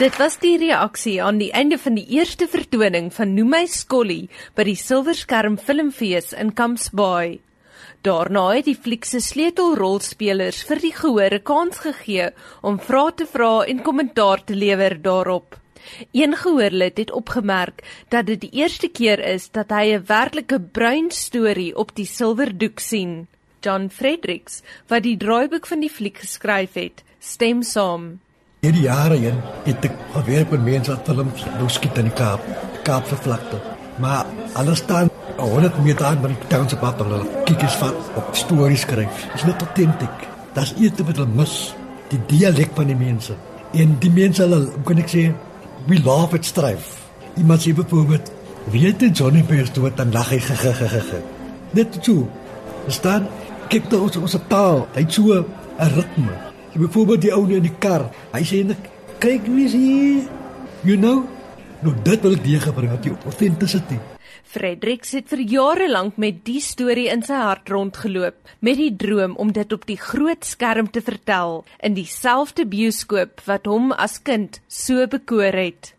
Dit was die reaksie aan die einde van die eerste vertoning van Noem my Skolly by die Silverskerm Filmfees in Camps Bay. Daarna het die fliek se sleutelrolspelers vir die gehoor 'n kans gegee om vrae te vra en kommentaar te lewer daarop. Een gehoorlid het opgemerk dat dit die eerste keer is dat hy 'n werklike bruin storie op die silwerdoek sien. John Fredericks, wat die draaiboek van die fliek geskryf het, stem saam. Hierdie jare heen het ek gewerk met mense wat films nou skiet in die Kaap, Kaapse vlakte. Maar alles staan 100 meter aan by die township pad hulle kyk eens van op stories skryf. Dit is net autentiek. Dat is iets wat hulle mis, die dialek van die mense. En die mense hulle, hoe kan ek sê, we love it strive. Iemand sê bijvoorbeeld, weet jy Johnny Pierce doet dan lag hy gegegege. Net so. Staan kyk toe ons ons taal, hy het so 'n ritme. Byvoorbeeld die ou in die kar. Hy sê net kyk wie is hier. You know? Nou dit wil ek weer gebring dat jy authenticity. Frederik het vir jare lank met die storie in sy hart rondgeloop met die droom om dit op die groot skerm te vertel in dieselfde bioskoop wat hom as kind so bekoor het.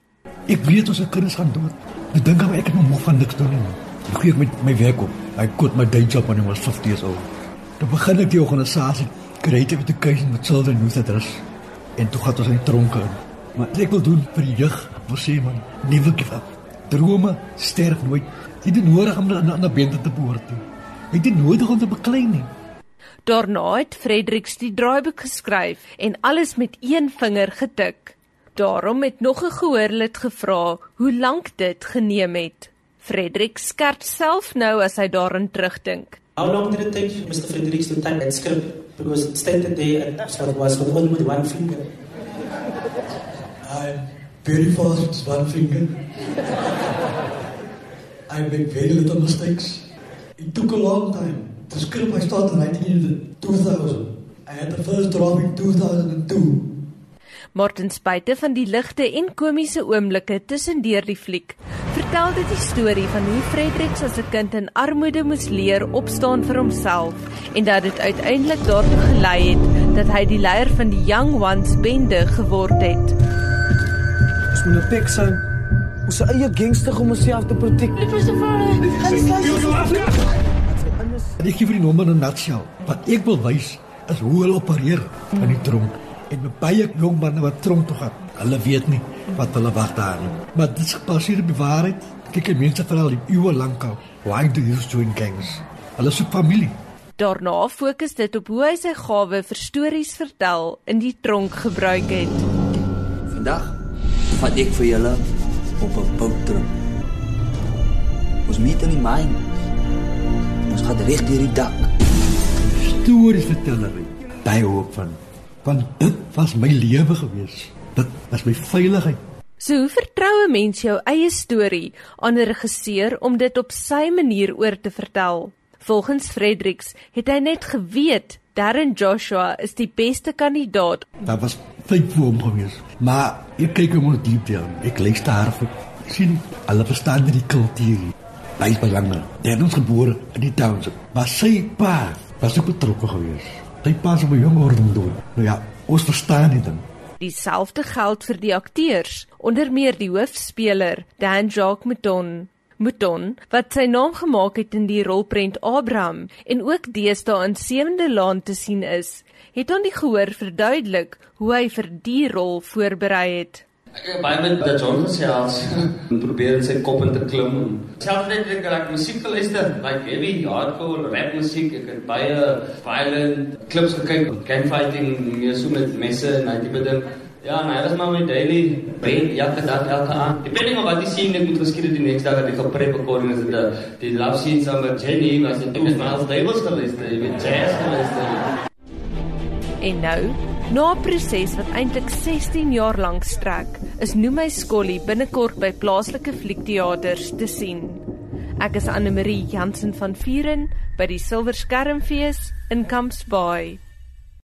Ek weet ons kinders gaan dood. Ek dink maar ek het nog van niks doen nie. Ek gee met my werk op. I quit my day job when I was 50 years old. Dan begin ek die organisasie Creative Education met Children Youth Address en toe gaan ons in tronke in. Maar ek wil doen vir die jeug, wil sê man, never give up. Drome sterf nooit. Jy het nodig om na na bente te behoort. Jy het nodig om te beklei nie. Daarna het Fredericks die draaiboek geskryf en alles met een vinger getik. Daarom het nog 'n gehoorlid gevra hoe lank dit geneem het. Frederik skerp self nou as hy daarin terugdink. How long did it take Mr. Fredericks to type that script? Because it stated there and that's what it was with only with one finger. I'm very fast with one finger. I make very little mistakes. It took a long time. The script I started writing in 2000. I had the first draft in 2002. Martin Spuite van die ligte en komiese oomblikke tussendeur die fliek vertel dit die storie van hoe Fredericks as 'n kind in armoede moes leer opstaan vir homself en dat dit uiteindelik daartoe gelei het dat hy die leier van die Young Ones bende geword het. Ons moet net sê ons se eie gangster om onsself te protek. Ek gee vir die nommer 'n nutshell. Wat ek wil wys is hoe hulle opereer in die tronk en met baie jong manne wat tronk toe gaan. Hulle weet nie wat hulle wag daar nie. Maar dit is gebaseer op die waarheid. Kyk, die mense veral die eeue lank al. Why do you join gangs? Hulle 'n familie. Daarna fokus dit op hoe hy sy gawe vir stories vertel in die tronk gebruik het. Vandag vat ek vir julle op 'n boottrip. Ons meet in die myn. Ons gaan reg deur die dak. Stories vertellery. Baie hoop van want dit was my lewe gewees. Dit was my veiligheid. So hoe vertrou 'n mens jou eie storie aan 'n regisseur om dit op sy manier oor te vertel? Volgens Fredericks het hy net geweet Darren Joshua is die beste kandidaat. Daar was vyf voor hom gewees. Maar ek kyk hom diep deur. Ek lees daar vir sien alle verstaan die kultuur. Baie belangrijk. Hij is ons geboren in die township. Maar zijn pa was ook betrokken geweest. Sy pa se op 'n jong orde doen. Nou ja, ons verstaan dit dan. Dieselfde geld vir die akteurs, onder meer die hoofspeler, Dan Jacques Mouton. Mouton, wat sy naam gemaak het in die rolprent Abraham en ook deesdae in Sewende Laan te sien is, het aan die gehoor verduidelik hoe hy vir die rol voorberei het. Ek het baie met dat John gesels en probeer in sy kop in te klim. Selfs net ek raak musiek geluister, like heavy hardcore rap musiek, ek het baie violent clips gekyk, gang fighting, meer so met messe en daai tipe ding. Ja, maar dit is maar my daily brain jakke daar elke aand. Depending on wat die scene ek moet geskied die next dag dat ek op prep recording is dit die love scene saam met Jenny, was dit ook Miles Davis geluister, met jazz geluister. En nou, na 'n proses wat eintlik 16 jaar lank strek, is Noem my Skolly binnekort by plaaslike fliekteaters te sien. Ek is Anne Marie Jansen van Vieren by die Silverskermfees in Camps Bay.